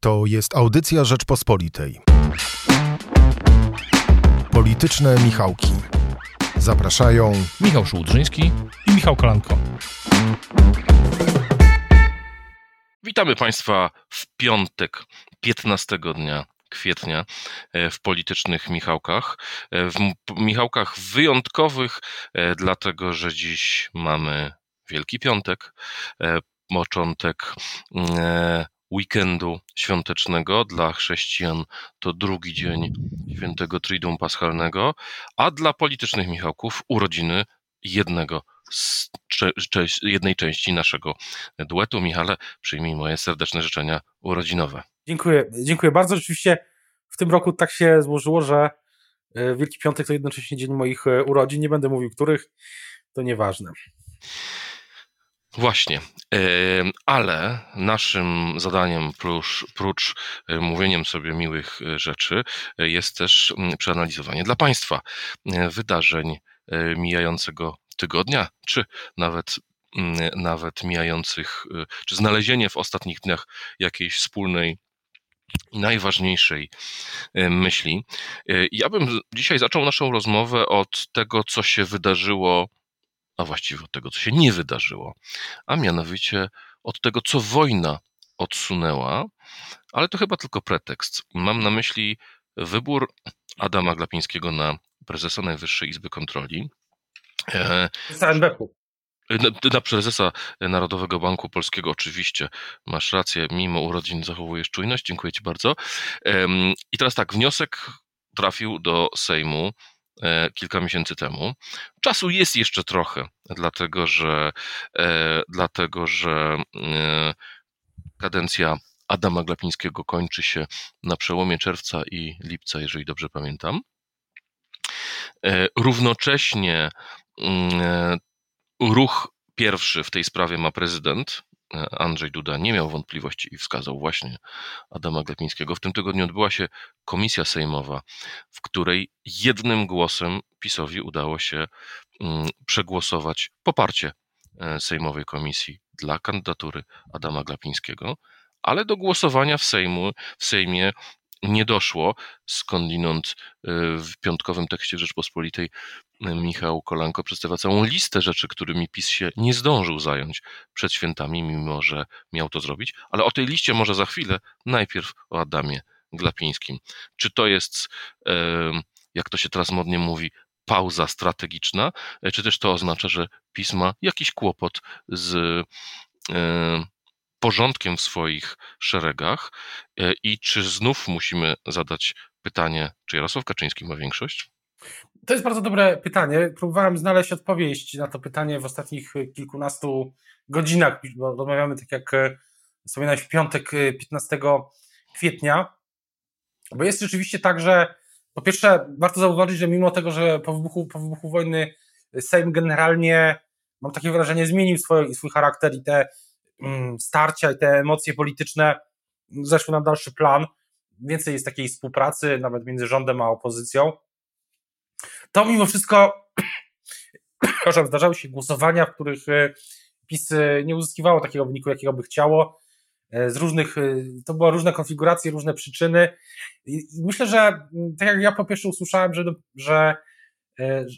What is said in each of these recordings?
To jest audycja Rzeczpospolitej. Polityczne Michałki. Zapraszają Michał Szułdrzyński i Michał Kolanko. Witamy Państwa w piątek 15 dnia kwietnia e, w politycznych Michałkach. E, w Michałkach wyjątkowych, e, dlatego że dziś mamy Wielki Piątek, początek weekendu świątecznego. Dla chrześcijan to drugi dzień świętego Triduum Paschalnego, a dla politycznych Michałków urodziny jednego z jednej części naszego duetu. Michale, przyjmij moje serdeczne życzenia urodzinowe. Dziękuję, dziękuję bardzo. Rzeczywiście w tym roku tak się złożyło, że e, Wielki Piątek to jednocześnie dzień moich e, urodzin. Nie będę mówił których, to nieważne. Właśnie, ale naszym zadaniem, prócz, prócz e, mówieniem sobie miłych rzeczy, jest też przeanalizowanie dla Państwa wydarzeń mijającego tygodnia, czy nawet nawet mijających, czy znalezienie w ostatnich dniach jakiejś wspólnej najważniejszej myśli. Ja bym dzisiaj zaczął naszą rozmowę od tego, co się wydarzyło a właściwie od tego, co się nie wydarzyło, a mianowicie od tego, co wojna odsunęła, ale to chyba tylko pretekst. Mam na myśli wybór Adama Glapińskiego na prezesa Najwyższej Izby Kontroli. KNBP-u. Na, na prezesa Narodowego Banku Polskiego, oczywiście, masz rację, mimo urodzin zachowujesz czujność, dziękuję Ci bardzo. I teraz tak, wniosek trafił do Sejmu E, kilka miesięcy temu. Czasu jest jeszcze trochę, dlatego że, e, dlatego, że e, kadencja Adama Glapińskiego kończy się na przełomie czerwca i lipca, jeżeli dobrze pamiętam. Równocześnie mm, ruch pierwszy w tej sprawie ma prezydent, E, Andrzej Duda nie miał wątpliwości i wskazał właśnie Adama Glapińskiego. W tym tygodniu odbyła się komisja sejmowa, w której jednym głosem PiSowi udało się mm, przegłosować poparcie e, sejmowej komisji dla kandydatury Adama Glapińskiego, ale do głosowania w, Sejmu, w Sejmie nie doszło. Skądinąd y, w piątkowym tekście Rzeczpospolitej Michał Kolanko przedstawia całą listę rzeczy, którymi PiS się nie zdążył zająć przed świętami, mimo że miał to zrobić. Ale o tej liście może za chwilę, najpierw o Adamie Glapińskim. Czy to jest, jak to się teraz modnie mówi, pauza strategiczna, e, czy też to oznacza, że PiS ma jakiś kłopot z porządkiem w swoich szeregach e, i czy znów musimy zadać pytanie, czy Jarosław Kaczyński ma większość? To jest bardzo dobre pytanie. Próbowałem znaleźć odpowiedź na to pytanie w ostatnich kilkunastu godzinach, bo rozmawiamy tak jak e, wspominałeś w piątek 15 e, kwietnia, bo jest rzeczywiście tak, że po pierwsze warto zauważyć, że mimo tego, że po wybuchu, po wybuchu wojny Sejm generalnie, mam takie wrażenie, zmienił swój, swój charakter i te Mm, starcia i te emocje polityczne zeszły na dalszy plan. Więcej jest takiej współpracy, nawet między rządem a opozycją. To mimo wszystko, przepraszam, zdarzały się głosowania, w których e, PiS e, nie uzyskiwało takiego wyniku, jakiego by chciało. E, z różnych, to były różne konfiguracje, różne przyczyny. I myślę, że mm, tak jak ja po pierwsze usłyszałem, że, że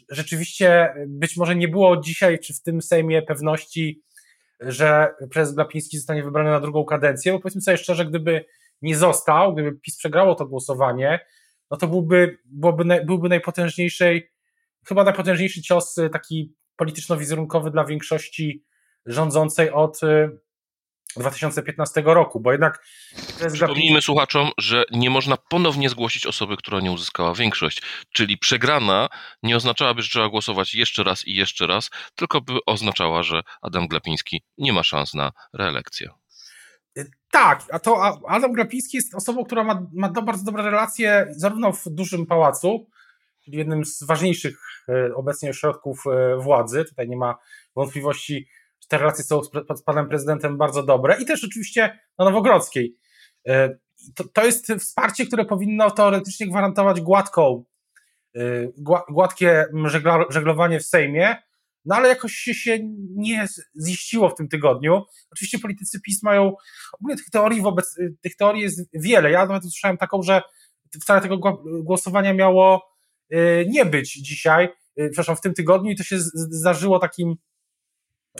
rzeczywiście być może nie było dzisiaj, czy w tym Sejmie pewności, że prezes Glapiński zostanie wybrany na drugą kadencję, bo powiedzmy sobie szczerze, gdyby nie został, gdyby PiS przegrało to głosowanie, no to byłby, byłby, byłby najpotężniejszy, chyba najpotężniejszy cios y, taki polityczno-wizerunkowy dla większości rządzącej od 2015 roku, bo jednak... Przypomnijmy słuchaczom, że nie można ponownie zgłosić osoby, która nie uzyskała większość, czyli przegrana nie oznaczałaby, że trzeba głosować jeszcze raz i jeszcze raz, tylko by oznaczała, że Adam Glapiński nie ma szans na reelekcję. Tak, a to Adam Glapiński jest osobą, która ma, ma bardzo dobre relacje zarówno w dużym pałacu, czyli jednym z ważniejszych e, obecnie ośrodków e, władzy, tutaj nie ma wątpliwości, te relacje są z, panem prezydentem bardzo dobre i też oczywiście na Nowogrodzkiej. E, to, to jest wsparcie, które powinno teoretycznie gwarantować gładką, gładkie żeglowanie w Sejmie, no ale jakoś się nie ziściło w tym tygodniu. Oczywiście politycy PiS mają, ogólnie tych teorii wobec, tych teorii jest wiele. Ja nawet usłyszałem taką, że wcale tego głosowania miało y, nie być dzisiaj, y, przepraszam, w tym tygodniu i to się zdarzyło takim,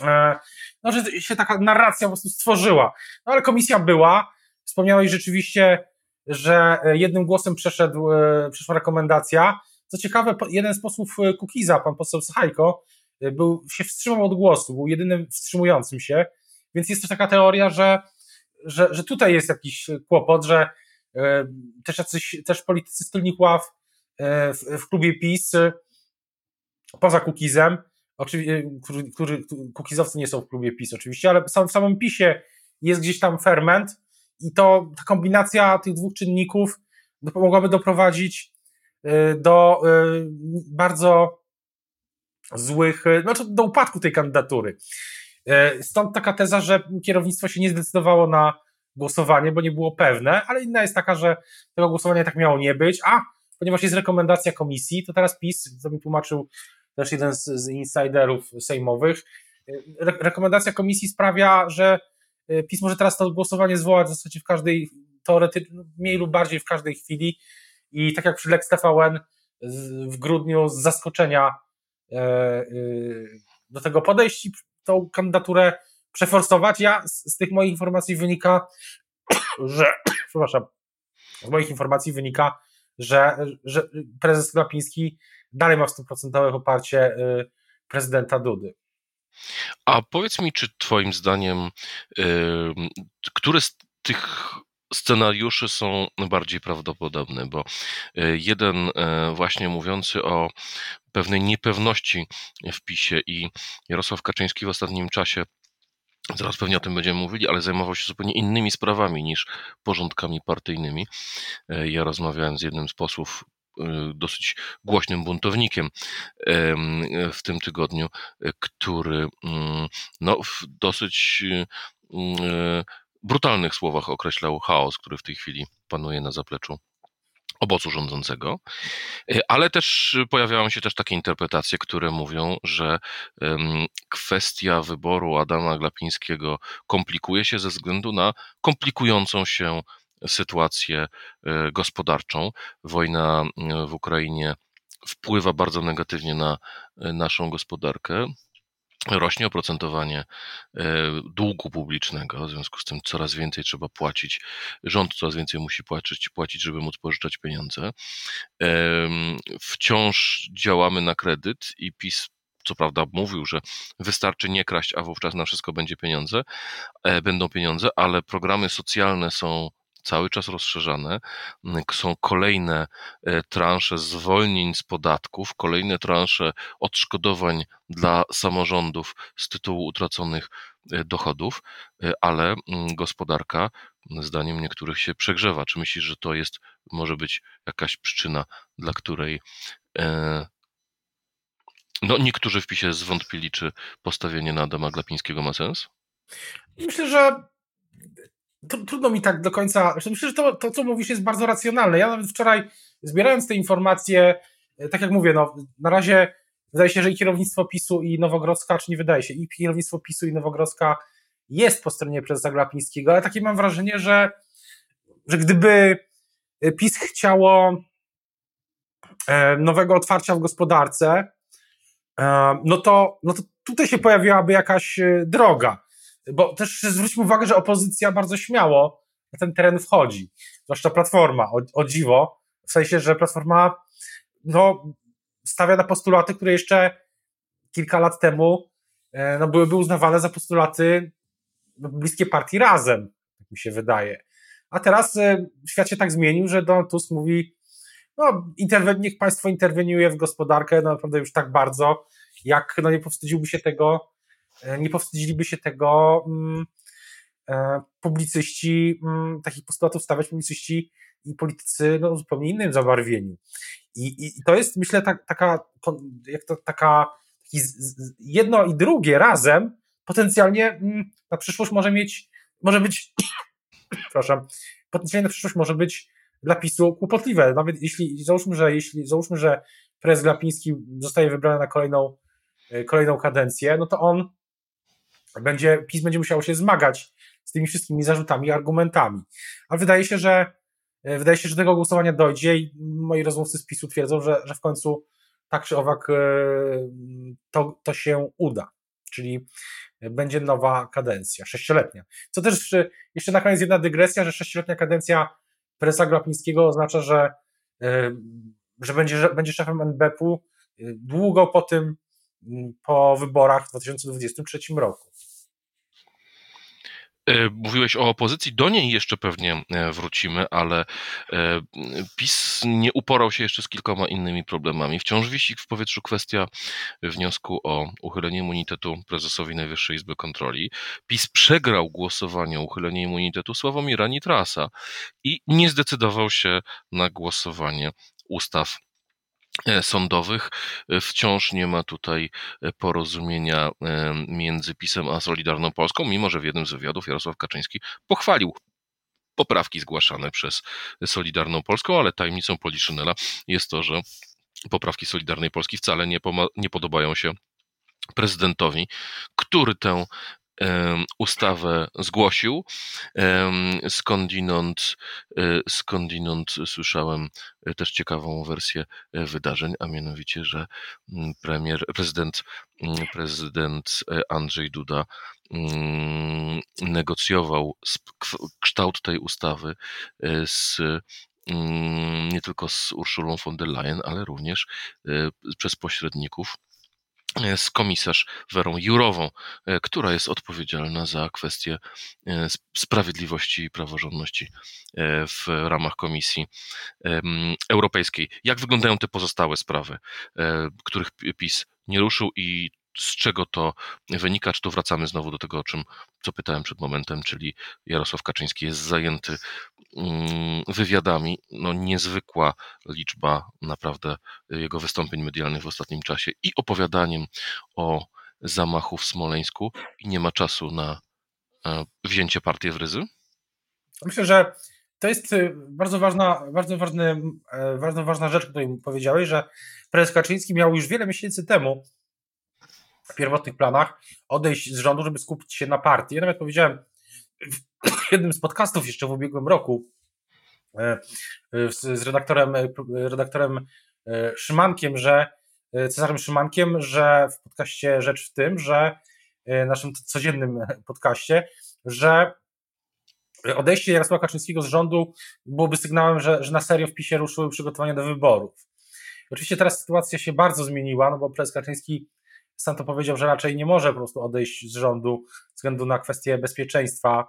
e, no, że się taka narracja po prostu stworzyła. No ale komisja była, wspomniałeś rzeczywiście, że jednym głosem przeszedł, e, przeszła rekomendacja. Co ciekawe, jeden z posłów Kukiza, pan poseł Sachajko, był, się wstrzymał od głosu, był jedynym wstrzymującym się, więc jest też taka teoria, że, że, że tutaj jest jakiś kłopot, że e, też jacyś, też politycy z tylnych ław e, w, w klubie PiS e, poza Kukizem, oczywiście, którzy, którzy, Kukizowcy nie są w klubie PiS oczywiście, ale sam, w samym PiSie jest gdzieś tam ferment i to ta kombinacja tych dwóch czynników mogłaby doprowadzić do bardzo złych, e, znaczy do upadku tej kandydatury. E, stąd taka teza, że kierownictwo się nie zdecydowało na głosowanie, bo nie było pewne, ale inna jest taka, że tego głosowania tak miało nie być, a ponieważ jest rekomendacja komisji, to teraz PiS, co mi tłumaczył też jeden z, z insiderów sejmowych, e, re rekomendacja komisji sprawia, że PiS może teraz to głosowanie zwołać w zasadzie w każdej, teoretycznie, mniej lub bardziej w każdej chwili i tak jak przy Lex TVN w grudniu z zaskoczenia do tego podejść i tą kandydaturę przeforsować. Ja z, z tych moich informacji wynika, że, przepraszam, z moich informacji wynika, że, że prezes Glapiński dalej ma 100% poparcie y, prezydenta Dudy. A powiedz mi, czy Twoim zdaniem, yy, które z tych scenariusze są bardziej prawdopodobne, bo e, jeden e, właśnie mówiący o pewnej niepewności w PiSie i Jarosław Kaczyński w ostatnim czasie Zaraz pewnie o tym będziemy mówili, ale zajmował się zupełnie innymi sprawami niż porządkami partyjnymi. E, ja rozmawiałem z jednym z posłów, dosyć głośnym buntownikiem w tym tygodniu, który mm, no, w dosyć brutalnych słowach określał chaos, który w tej chwili panuje na zapleczu obozu rządzącego, e, ale też pojawiają się też takie interpretacje, które mówią, że kwestia wyboru Adama Glapińskiego komplikuje się ze względu na komplikującą się sytuację e, gospodarczą. Wojna e, w Ukrainie wpływa bardzo negatywnie na naszą gospodarkę rośnie oprocentowanie e, długu publicznego, w związku z tym coraz więcej trzeba płacić, rząd coraz więcej musi płacić, płacić żeby móc pożyczać pieniądze. Wciąż działamy na kredyt i PiS co prawda mówił, że wystarczy nie kraść, a wówczas na wszystko będzie pieniądze, e, będą pieniądze, ale programy socjalne są cały czas rozszerzane. Są kolejne e, transze zwolnień z podatków, kolejne transze odszkodowań dla samorządów z tytułu utraconych e, dochodów, e, ale gospodarka, zdaniem niektórych, się przegrzewa. Czy myślisz, że to jest, może być jakaś przyczyna, dla której no, niektórzy w PiSie zwątpili, czy postawienie na Adama Glapińskiego ma sens? Myślę, że trudno mi tak do końca. Myślę, że to, to, co mówisz, jest bardzo racjonalne. Ja nawet wczoraj, zbierając te informacje, e, tak jak mówię, no, na razie wydaje się, że i kierownictwo PiSu i Nowogrodzka, czy nie wydaje się, i kierownictwo PiSu i Nowogrodzka jest po stronie prezesa Glapińskiego, ale takie mam wrażenie, że, że gdyby PiS chciało e, nowego otwarcia w gospodarce, e, no to, no to tutaj się pojawiłaby jakaś droga bo też zwróćmy uwagę, że opozycja bardzo śmiało na ten teren wchodzi, zwłaszcza Platforma, o, o dziwo, w sensie, że Platforma no, stawia na postulaty, które jeszcze kilka lat temu e, no, byłyby uznawane za postulaty bliskie partii razem, tak mi się wydaje. A teraz e, świat się tak zmienił, że Donald Tusk mówi, no, interwen- niech państwo interweniuje w gospodarkę, no naprawdę już tak bardzo, jak no, nie powstydziłby się tego nie powstydziliby się tego mm, e, publicyści, mm, takich postulatów stawiać publicyści i politycy no, zupełnie innym zabarwieniu. I, i, to jest, myślę, tak, taka, jak to, taka jedno i drugie razem potencjalnie mm, na przyszłość może mieć, może być, przepraszam, potencjalnie na przyszłość może być dla PiSu kłopotliwe. Nawet jeśli, załóżmy, że jeśli, załóżmy, że prezes Glapiński zostaje wybrany na kolejną kolejną kadencję, no to on będzie, PiS będzie musiał się zmagać z tymi wszystkimi zarzutami argumentami. A wydaje się, że wydaje się, że tego głosowania dojdzie i moi rozmówcy z PiSu twierdzą, że, że w końcu tak czy owak to, to się uda. Czyli będzie nowa kadencja, sześcioletnia. Co też jeszcze na koniec jedna dygresja, że sześcioletnia kadencja prezesa Glapińskiego oznacza, że, że będzie, że będzie szefem NBP-u długo po tym, po wyborach w 2023 roku. E, mówiłeś o opozycji, do niej jeszcze pewnie e, wrócimy, ale e, PiS nie uporał się jeszcze z kilkoma innymi problemami. Wciąż wisi w powietrzu kwestia wniosku o uchylenie immunitetu prezesowi Najwyższej Izby Kontroli. PiS przegrał głosowanie o uchylenie immunitetu Sławomira Nitrasa i nie zdecydował się na głosowanie ustaw sądowych. E, wciąż nie ma tutaj e, porozumienia między PiSem a Solidarną Polską, mimo że w jednym z wywiadów Jarosław Kaczyński pochwalił poprawki zgłaszane przez Solidarną Polską, ale tajemnicą Poliszynela jest to, że poprawki Solidarnej Polski wcale nie, nie podobają się prezydentowi, który tę ustawę zgłosił. Skądinąd, e, skądinąd słyszałem e, też ciekawą wersję e, wydarzeń, a mianowicie, że mm, premier, prezydent, mm, prezydent Andrzej Duda mm, negocjował kształt tej ustawy z nie tylko z Urszulą von der Leyen, ale również przez pośredników z komisarz Werą Jurową, e, która jest odpowiedzialna za kwestie e, sprawiedliwości i praworządności e, w ramach Komisji Europejskiej. Jak wyglądają te pozostałe sprawy, których PiS nie ruszył i z czego to wynika? Czy tu wracamy znowu do tego, o czym co pytałem przed momentem, czyli Jarosław Kaczyński jest zajęty wywiadami. No, niezwykła liczba naprawdę jego wystąpień medialnych w ostatnim czasie i opowiadaniem o zamachu w Smoleńsku i nie ma czasu na e, wzięcie partii w ryzy? Myślę, że to jest y, bardzo ważna, bardzo ważny, e, bardzo ważna rzecz, której powiedziałeś, że prezes Kaczyński miał już wiele miesięcy temu w pierwotnych planach odejść z rządu, żeby skupić się na partii. Ja nawet powiedziałem w jednym z podcastów jeszcze w ubiegłym roku e, z redaktorem, redaktorem e, Szymankiem, że e, Cezarem Szymankiem, że w podcaście Rzecz w tym, że naszym codziennym podcaście, że odejście Jarosława Kaczyńskiego z rządu byłoby sygnałem, że, że na serio w PiSie ruszyły przygotowania do wyborów. Oczywiście teraz sytuacja się bardzo zmieniła, no bo prezes Kaczyński sam to powiedział, że raczej nie może po prostu odejść z rządu ze względu na kwestie bezpieczeństwa.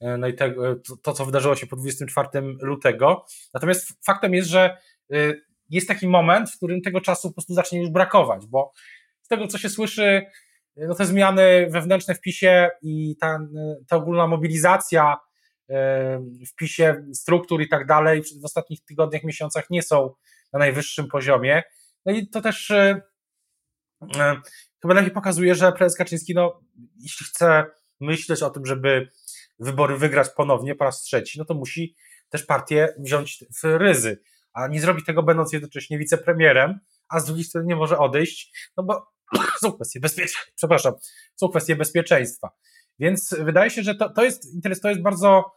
E, no i tego, to, to, co wydarzyło się po 24 lutego. Natomiast faktem jest, że e, jest taki moment, w którym tego czasu po prostu zacznie już brakować, bo z tego, co się słyszy, e, no te zmiany wewnętrzne w PiSie i ta, ta ogólna mobilizacja w PiSie struktur i tak dalej w ostatnich tygodniach, miesiącach nie są na najwyższym poziomie. No i to też to najlepiej pokazuje, że prezes Kaczyński, no, jeśli chce myśleć o tym, żeby wybory wygrać ponownie po raz trzeci, no to musi też partię wziąć w ryzy, a nie zrobi tego będąc jednocześnie wicepremierem, a z drugiej strony nie może odejść, no bo są kwestie bezpieczeństwa, przepraszam, są kwestie bezpieczeństwa. Więc wydaje się, że to, to jest interes, to jest bardzo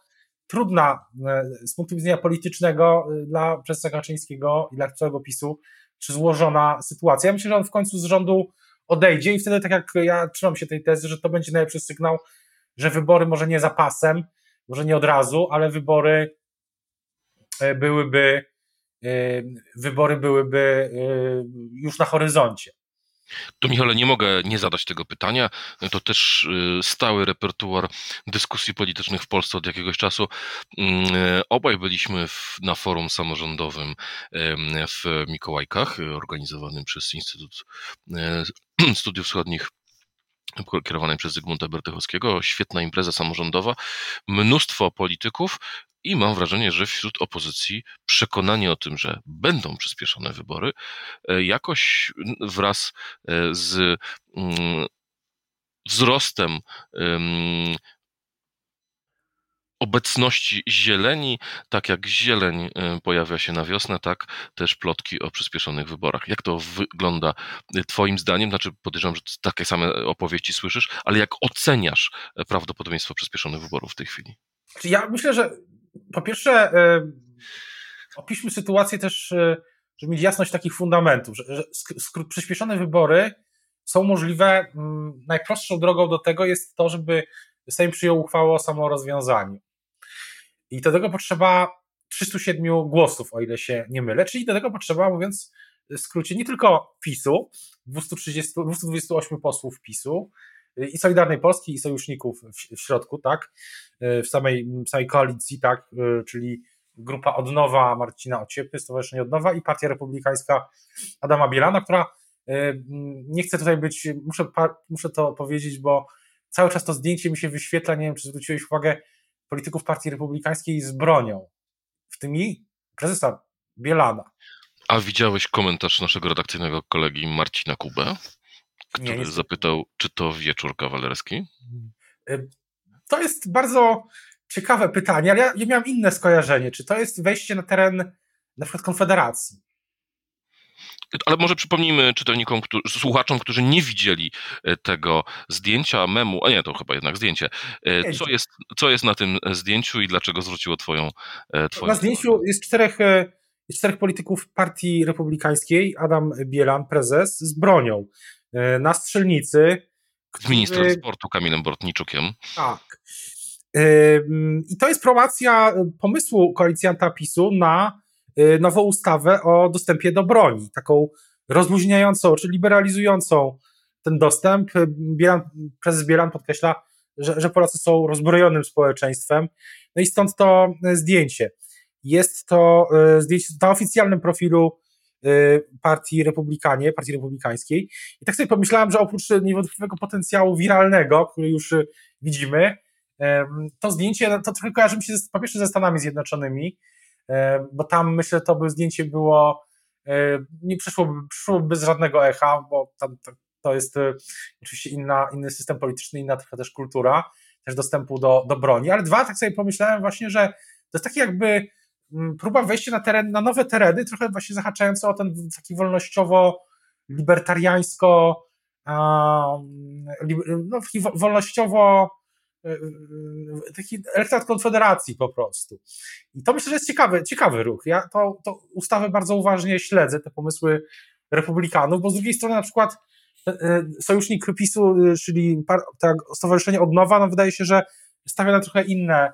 trudna e, z punktu widzenia politycznego e, dla prezesa Kaczyńskiego i dla całego PiSu, czy złożona sytuacja. Ja myślę, że on w końcu z rządu odejdzie i wtedy tak jak ja trzymam się tej tezy, że to będzie najlepszy sygnał, że wybory może nie zapasem, może nie od razu, ale wybory e, byłyby e, wybory byłyby e, już na horyzoncie. Tu, Michale, nie mogę nie zadać tego pytania. To też stały repertuar dyskusji politycznych w Polsce od jakiegoś czasu. Mm, obaj byliśmy w, na forum samorządowym w Mikołajkach, organizowanym przez Instytut Studiów Wschodnich kierowanej przez Zygmunta Bertychowskiego. Świetna impreza samorządowa, mnóstwo polityków i mam wrażenie, że wśród opozycji przekonanie o tym, że będą przyspieszone wybory, e, jakoś wraz e, z mm, wzrostem obecności zieleni, tak jak zieleń pojawia się na wiosnę, tak też plotki o przyspieszonych wyborach. Jak to wygląda Twoim zdaniem? Znaczy, podejrzewam, że takie same opowieści słyszysz, ale jak oceniasz prawdopodobieństwo przyspieszonych wyborów w tej chwili? Ja myślę, że po pierwsze, opiszmy sytuację też, żeby mieć jasność takich fundamentów, że, że przyspieszone wybory są możliwe. Mm, najprostszą drogą do tego jest to, żeby Sejm przyjął uchwałę o samorozwiązaniu. I do tego potrzeba 307 głosów, o ile się nie mylę, czyli do tego potrzeba, mówiąc w skrócie, nie tylko PiSu, 230, 228 posłów PiSu i Solidarnej Polski i sojuszników w, w środku, tak, w samej, w samej koalicji, tak, czyli grupa Odnowa Marcina Ociepy, Stowarzyszenie Odnowa i Partia Republikańska Adama Bielana, która nie chcę tutaj być, muszę, muszę to powiedzieć, bo cały czas to zdjęcie mi się wyświetla, nie wiem, czy zwróciłeś uwagę, polityków Partii Republikańskiej z bronią, w tym i prezesa Bielana. A widziałeś komentarz naszego redakcyjnego kolegi Marcina Kubę, który nie, nie zapytał, czy to wieczór kawalerski? To jest bardzo ciekawe pytanie, ale ja, ja miałem inne skojarzenie. Czy to jest wejście na teren na przykład Konfederacji? Ale może przypomnijmy czytelnikom, którzy, słuchaczom, którzy nie widzieli e, tego zdjęcia, memu, a nie, to chyba jednak zdjęcie. E, co jest, co jest na tym zdjęciu i dlaczego zwróciło twoją, e, twoją Na zdjęciu jest czterech, jest czterech polityków partii republikańskiej, Adam Bielan, prezes, z bronią na strzelnicy. Z ministrem sportu Kamilem Bortniczukiem. Tak. I to jest promocja pomysłu koalicjanta PiSu na nową ustawę o dostępie do broni, taką rozluźniającą czy liberalizującą ten dostęp. Bielan, prezes Bielan podkreśla, że, że Polacy są rozbrojonym społeczeństwem. No i stąd to zdjęcie. Jest to zdjęcie na oficjalnym profilu partii Republikanie, partii republikańskiej. I tak sobie pomyślałem, że oprócz niewątpliwego potencjału wiralnego, który już widzimy, to zdjęcie to trochę kojarzy mi się z, po pierwsze ze Stanami Zjednoczonymi, bo tam myślę, to by zdjęcie było, e, nie przyszłoby, przyszłoby bez żadnego echa, bo tam to jest e, oczywiście inna, inny system polityczny, inna trochę też kultura, też dostępu do, do broni, ale dwa, tak sobie pomyślałem właśnie, że to jest taki jakby próba wejścia na teren, na nowe tereny, trochę właśnie zahaczające o ten taki wolnościowo libertariańsko no, taki wolnościowo E, e, taki elektorat Konfederacji po prostu. I to myślę, że jest ciekawy, ciekawy ruch. Ja to, to ustawę bardzo uważnie śledzę, te pomysły republikanów, bo z drugiej strony na przykład e, sojusznik PiSu, czyli tak, Stowarzyszenie Odnowa, no wydaje się, że stawia na trochę inne,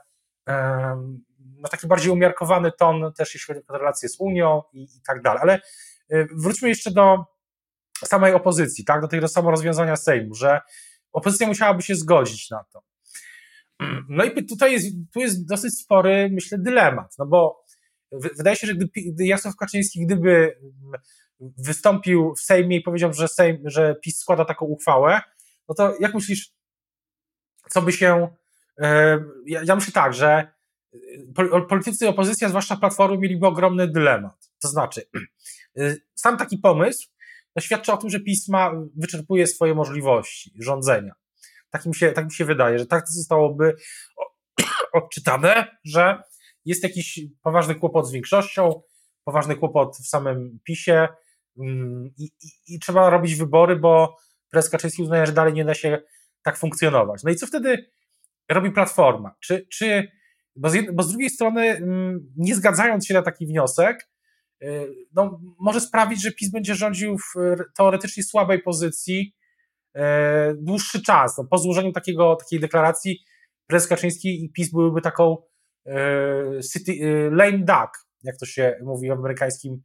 na taki bardziej umiarkowany ton, też jeśli chodzi o relacje z Unią i, i tak dalej. Ale wróćmy jeszcze do samej opozycji, tak, do tego samorozwiązania Sejmu, że opozycja musiałaby się zgodzić na to. No i tutaj jest, tu jest dosyć spory, myślę, dylemat, no bo wydaje się, że gdy Jarosław Kaczyński, gdyby wystąpił w Sejmie i powiedział, że, Sejm, że PiS składa taką uchwałę, no to jak myślisz, co by się. E, ja, ja myślę tak, że politycy opozycja, zwłaszcza Platformy, mieliby ogromny dylemat. To znaczy, e, sam taki pomysł świadczy o tym, że PiS ma, wyczerpuje swoje możliwości rządzenia. Tak mi się, tak mi się wydaje, że tak to zostałoby odczytane, że jest jakiś poważny kłopot z większością, poważny kłopot w samym PiSie mm, i, i, i trzeba robić wybory, bo prezes Kaczyński uznaje, że dalej nie da się tak funkcjonować. No i co wtedy robi Platforma? Czy, czy bo, z, bo z drugiej strony, mm, nie zgadzając się na taki wniosek, y, no, może sprawić, że PiS będzie rządził w teoretycznie słabej pozycji, E, dłuższy czas. No, po złożeniu takiego, takiej deklaracji prezes Kaczyński i PiS byłyby taką e, city, e, lame duck, jak to się mówi w amerykańskim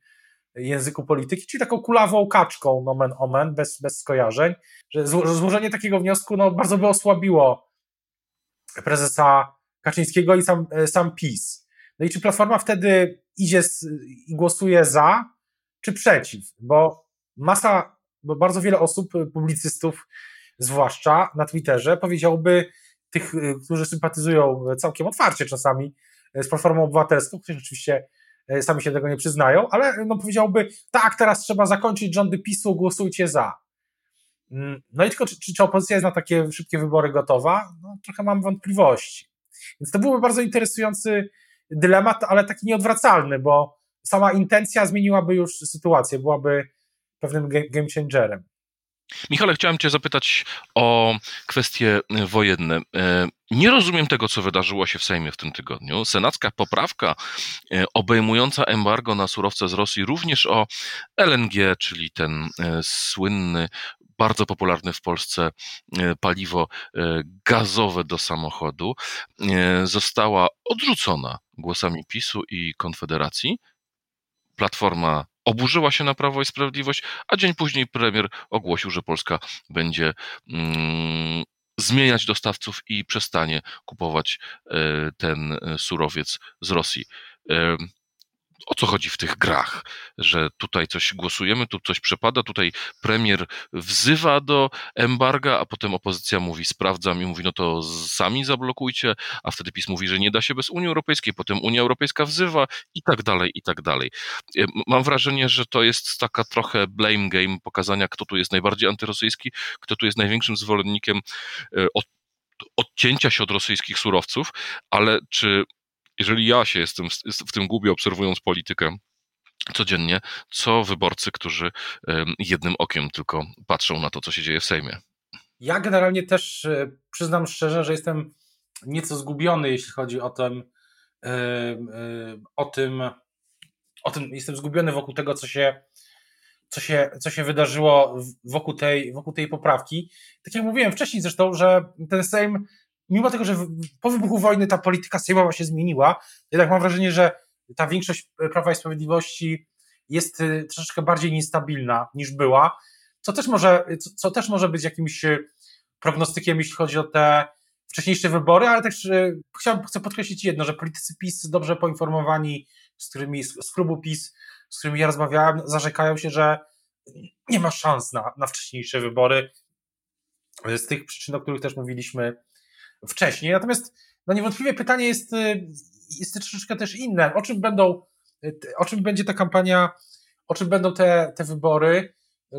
języku polityki, czyli taką kulawą kaczką, nomen omen, bez, bez skojarzeń, że złożenie takiego wniosku no, bardzo by osłabiło prezesa Kaczyńskiego i sam, sam PiS. No i czy Platforma wtedy idzie z, i głosuje za, czy przeciw? Bo masa bo bardzo wiele osób, y, publicystów zwłaszcza na Twitterze, powiedziałby tych, y, którzy sympatyzują całkiem otwarcie czasami z Platformą Obywatelską, którzy oczywiście sami się tego nie przyznają, ale no powiedziałby, tak, teraz trzeba zakończyć rządy PiSu, głosujcie za. Mm, no i tylko, czy, czy opozycja jest na takie szybkie wybory gotowa? No, trochę mam wątpliwości. Więc to byłby bardzo interesujący dylemat, ale taki nieodwracalny, bo sama intencja zmieniłaby już sytuację, byłaby pewnym game changerem. Michale, chciałem Cię zapytać o kwestie wojenne. E, nie rozumiem tego, co wydarzyło się w Sejmie w tym tygodniu. Senacka poprawka e, obejmująca embargo na surowce z Rosji, również o LNG, czyli ten słynny, bardzo popularny w Polsce paliwo gazowe do samochodu, została odrzucona głosami PiSu i Konfederacji. Platforma oburzyła się na Prawo i Sprawiedliwość, a dzień później premier ogłosił, że Polska będzie mm, zmieniać dostawców i przestanie kupować e, ten e, surowiec z Rosji o co chodzi w tych grach, że tutaj coś głosujemy, tu coś przepada, tutaj premier wzywa do embarga, a potem opozycja mówi sprawdzam i mówi no to sami zablokujcie, a wtedy PiS mówi, że nie da się bez Unii Europejskiej, potem Unia Europejska wzywa i tak dalej, i tak dalej. E, mam wrażenie, że to jest taka trochę blame game pokazania, kto tu jest najbardziej antyrosyjski, kto tu jest największym zwolennikiem e, od odcięcia się od rosyjskich surowców, ale czy jeżeli ja się jestem w tym gubię, obserwując politykę codziennie, co wyborcy, którzy jednym okiem tylko patrzą na to, co się dzieje w Sejmie. Ja generalnie też e, przyznam szczerze, że jestem nieco zgubiony, jeśli chodzi o ten, e, e, o tym, o tym jestem zgubiony wokół tego, co się, co się, co się wydarzyło wokół tej, wokół tej poprawki. Tak jak mówiłem wcześniej zresztą, że ten Sejm mimo tego, że po wybuchu wojny ta polityka sejmowa się zmieniła, jednak mam wrażenie, że ta większość Prawa i Sprawiedliwości jest y, troszeczkę bardziej niestabilna niż była, co też może, co też może być jakimś prognostykiem, jeśli chodzi o te wcześniejsze wybory, ale też chciałbym, chcę podkreślić jedno, że politycy PiS dobrze poinformowani, z którymi, z klubu PiS, z którymi ja rozmawiałem, zarzekają się, że nie ma szans na, na wcześniejsze wybory. Z tych przyczyn, o których też mówiliśmy wcześniej. Natomiast no niewątpliwie pytanie jest, y, jest troszeczkę też inne. O czym będą, y, o czym będzie ta kampania, o czym będą te, te wybory?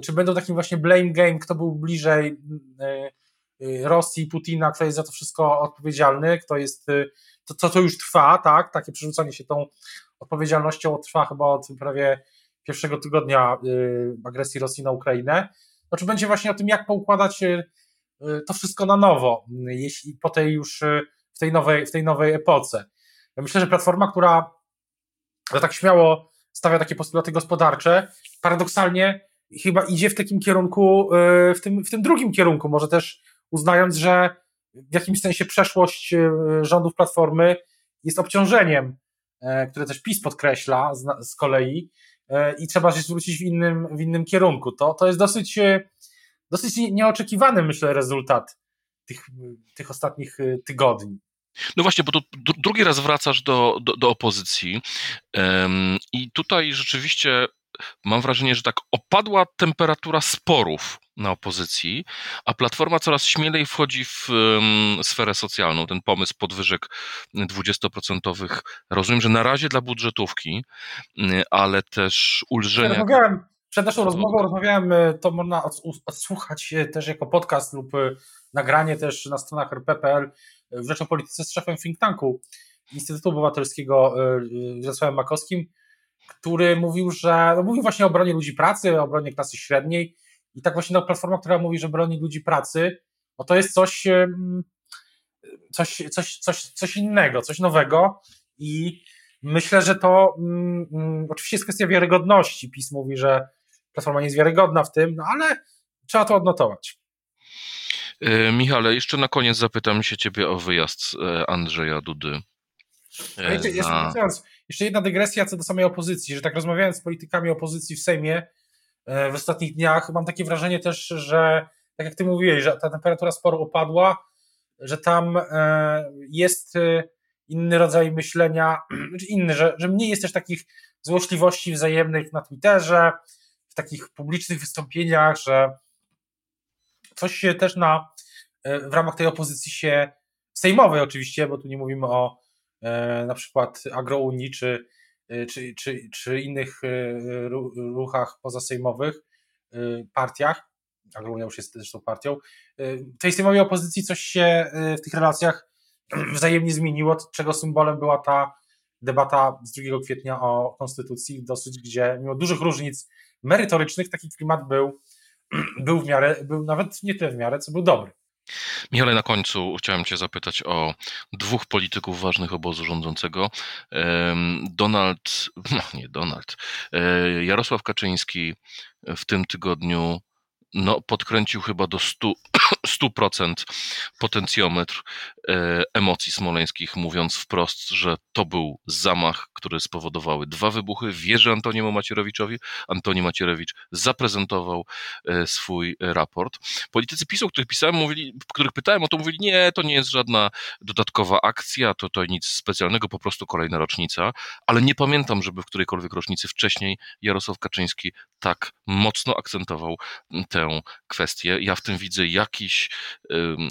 Czy będą takim właśnie blame game, kto był bliżej y, Rosji, Putina, kto jest za to wszystko odpowiedzialny, kto jest, to, to, to już trwa, tak? Takie przerzucanie się tą odpowiedzialnością trwa chyba od prawie pierwszego tygodnia agresji Rosji na Ukrainę. No, czy będzie właśnie o tym, jak poukładać to wszystko na nowo, y, jeśli po tej już y, w tej nowej, w tej nowej epoce. Ja myślę, że platforma, która tak śmiało stawia takie postulaty gospodarcze, paradoksalnie chyba idzie w takim kierunku, w tym, w tym drugim kierunku, może też uznając, że w jakimś sensie przeszłość rządów Platformy jest obciążeniem, które też PiS podkreśla z, z kolei i trzeba się zwrócić w innym, w innym kierunku. To, to jest dosyć dosyć nieoczekiwany, myślę, rezultat tych, tych ostatnich y, tygodni. No właśnie, bo to drugi raz wracasz do, do, do opozycji um, i tutaj rzeczywiście mam wrażenie, że tak opadła temperatura sporów na opozycji, a Platforma coraz śmielej wchodzi w um, sferę socjalną. Ten pomysł podwyżek 20% rozumiem, że na razie dla budżetówki, ale też ulżenia. Ja przed naszą rozmową rozmawiałem, e, to można odsłuchać też jako podcast lub e, nagranie też na stronach rp.pl e, w Rzecz o Polityce z szefem think tanku Instytutu Obywatelskiego Wiesławem Makowskim, który mówił, że no mówił właśnie o obronie ludzi pracy, o obronie klasy średniej. I tak właśnie no, platforma, która mówi, że broni ludzi pracy, no to jest coś, coś, coś, coś, coś innego, coś nowego. I myślę, że to mm, mm, oczywiście jest kwestia wiarygodności. PiS mówi, że Platforma nie jest wiarygodna w tym, no ale trzeba to odnotować. E, Michale, jeszcze na koniec zapytam się ciebie o wyjazd e, Andrzeja Dudy. E, jeszcze, na... jeszcze jedna dygresja co do samej opozycji, że tak rozmawiając z politykami opozycji w Sejmie w ostatnich dniach, mam takie wrażenie też, że tak jak ty mówiłeś, że ta temperatura sporo opadła, że tam jest inny rodzaj myślenia, znaczy inny, że, że mniej jest też takich złośliwości wzajemnych na Twitterze, takich publicznych wystąpieniach, że coś się też na, e, w ramach tej opozycji się, sejmowej oczywiście, bo tu nie mówimy o e, na przykład agrounii czy, e, czy, czy, czy innych ruchach pozasejmowych, partiach, agrounia już jest zresztą partią, w tej sejmowej opozycji coś się w tych relacjach wzajemnie zmieniło, czego symbolem była ta debata z 2 kwietnia o konstytucji, dosyć gdzie mimo dużych różnic merytorycznych taki klimat był, był w miarę, był nawet nie tyle w miarę, co był dobry. Michale, na końcu chciałem Cię zapytać o dwóch polityków ważnych obozu rządzącego. Donald, no nie Donald, e, Jarosław Kaczyński w tym tygodniu no, podkręcił chyba do 100, 100% potencjometr e, emocji smoleńskich, mówiąc wprost, że to był zamach, który spowodowały dwa wybuchy w wieży Antoniemu Macierewiczowi. Antoni Macierewicz zaprezentował e, swój raport. Politycy PiSu, których pisałem, mówili, których pytałem o to, mówili, nie, to nie jest żadna dodatkowa akcja, to, to nic specjalnego, po prostu kolejna rocznica, ale nie pamiętam, żeby w którejkolwiek rocznicy wcześniej Jarosław Kaczyński tak mocno akcentował tę kwestię. Ja w tym widzę jakiś,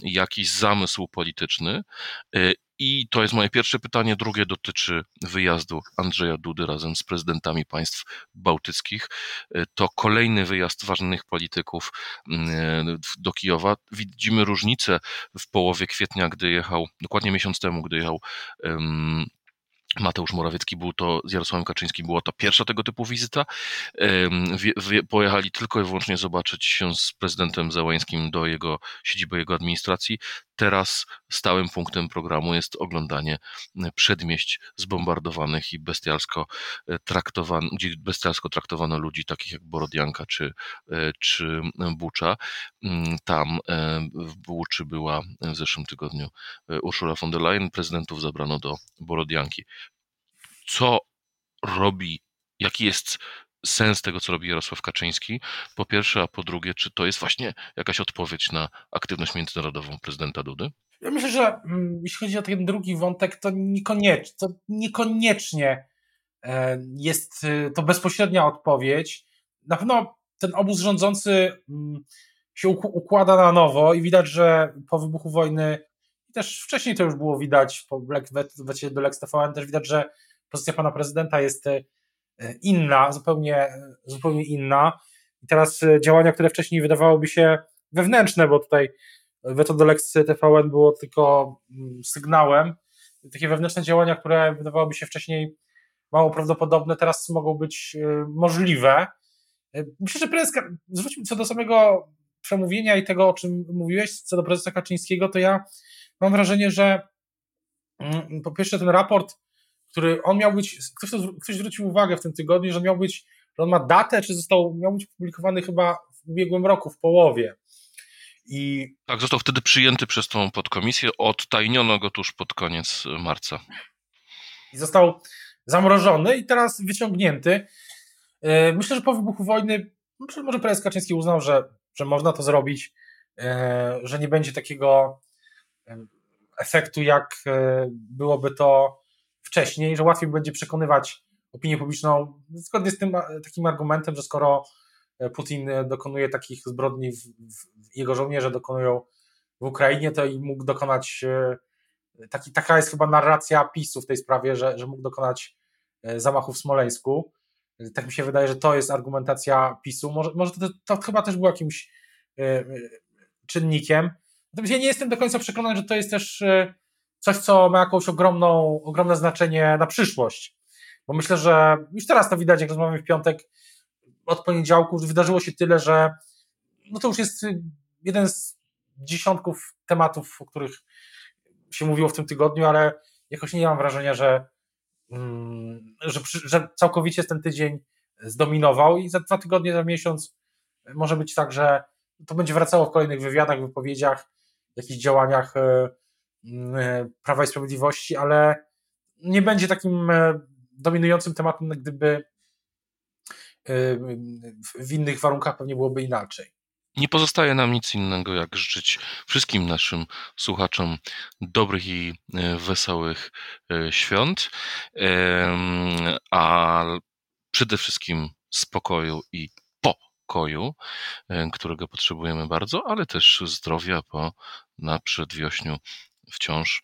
jakiś zamysł polityczny. Y, I to jest moje pierwsze pytanie. Drugie dotyczy wyjazdu Andrzeja Dudy razem z prezydentami państw bałtyckich. Y, to kolejny wyjazd ważnych polityków do Kijowa. Widzimy różnicę w połowie kwietnia, gdy jechał, dokładnie miesiąc temu, gdy jechał Mateusz Morawiecki był to, z Jarosławem Kaczyńskim była to pierwsza tego typu wizyta. Pojechali tylko i wyłącznie zobaczyć się z prezydentem Załańskim do jego siedziby, jego administracji. Teraz stałym punktem programu jest oglądanie przedmieść zbombardowanych i bestialsko e, traktowanych, gdzie bestialsko traktowano ludzi takich jak Borodianka czy, e, czy Bucza. Mm, tam e, w Buczy była w zeszłym tygodniu Ursula von der Leyen. Prezydentów zabrano do Borodianki. Co robi, jaki jest sens tego, co robi Jarosław Kaczyński, po pierwsze, a po drugie, czy to jest właśnie jakaś odpowiedź na aktywność międzynarodową prezydenta Dudy? Ja myślę, że mm, jeśli chodzi o ten drugi wątek, to niekoniecznie, to niekoniecznie e, jest e, to bezpośrednia odpowiedź. Na pewno ten obóz rządzący mm, się układa na nowo i widać, że po wybuchu wojny, też wcześniej to już było widać, po wecie do Lex TVN też widać, że pozycja pana prezydenta jest e, inna, zupełnie, zupełnie inna. I teraz e, działania, które wcześniej wydawałoby się wewnętrzne, bo tutaj weto do Lex TVN było tylko mm, sygnałem, takie wewnętrzne działania, które wydawałoby się wcześniej mało prawdopodobne, teraz mogą być e, możliwe. E, myślę, że prezes, zwróćmy co do samego przemówienia i tego, o czym mówiłeś, co do prezesa Kaczyńskiego, to ja mam wrażenie, że mm, po pierwsze ten raport który on miał być, ktoś, ktoś zwrócił uwagę w tym tygodniu, że miał być, że on ma datę, czy został, miał być publikowany chyba w ubiegłym roku, w połowie. I... Tak, został wtedy przyjęty przez tą podkomisję, odtajniono go tuż pod koniec marca. I został zamrożony i teraz wyciągnięty. E, myślę, że po wybuchu wojny, może prezes Kaczyński uznał, że, że można to zrobić, e, że nie będzie takiego efektu, jak byłoby to wcześniej, że łatwiej będzie przekonywać opinię publiczną zgodnie z tym takim argumentem, że skoro e, Putin dokonuje takich zbrodni, w, w, jego żołnierze dokonują w Ukrainie, to i mógł dokonać, e, taki, taka jest chyba narracja PiSu w tej sprawie, że, że mógł dokonać e, zamachu w Smoleńsku. Tak mi się wydaje, że to jest argumentacja PiSu. Może, może to, to chyba też było jakimś czynnikiem. Natomiast ja nie jestem do końca przekonany, że to jest też coś, co ma jakąś ogromną, ogromne znaczenie na przyszłość. Bo myślę, że już teraz to widać, jak rozmawiamy w piątek, od poniedziałku wydarzyło się tyle, że no to już jest jeden z dziesiątków tematów, o których się mówiło w tym tygodniu, ale jakoś nie mam wrażenia, że, mm, że, że całkowicie ten tydzień zdominował i za dwa tygodnie, za miesiąc może być tak, że to będzie wracało w kolejnych wywiadach, wypowiedziach, jakichś działaniach E, Prawa i Sprawiedliwości, ale nie będzie takim e, dominującym tematem, gdyby e, w innych warunkach pewnie byłoby inaczej. Nie pozostaje nam nic innego, jak życzyć wszystkim naszym słuchaczom dobrych i wesołych świąt, a przede wszystkim spokoju i pokoju, którego potrzebujemy bardzo, ale też zdrowia po na przedwiośniu wciąż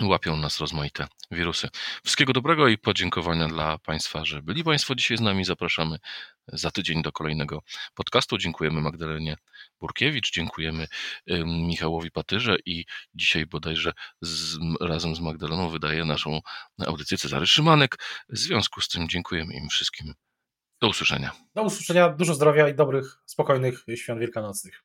łapią nas rozmaite wirusy. Wszystkiego dobrego i podziękowania dla Państwa, że byli Państwo dzisiaj z nami. Zapraszamy za tydzień do kolejnego podcastu. Dziękujemy Magdalenie Burkiewicz, dziękujemy Michałowi Patyrze i dzisiaj bodajże z, razem z Magdaleną wydaje naszą audycję Cezary Szymanek. W związku z tym dziękujemy im wszystkim. Do usłyszenia. Do usłyszenia, dużo zdrowia i dobrych, spokojnych świąt wielkanocnych.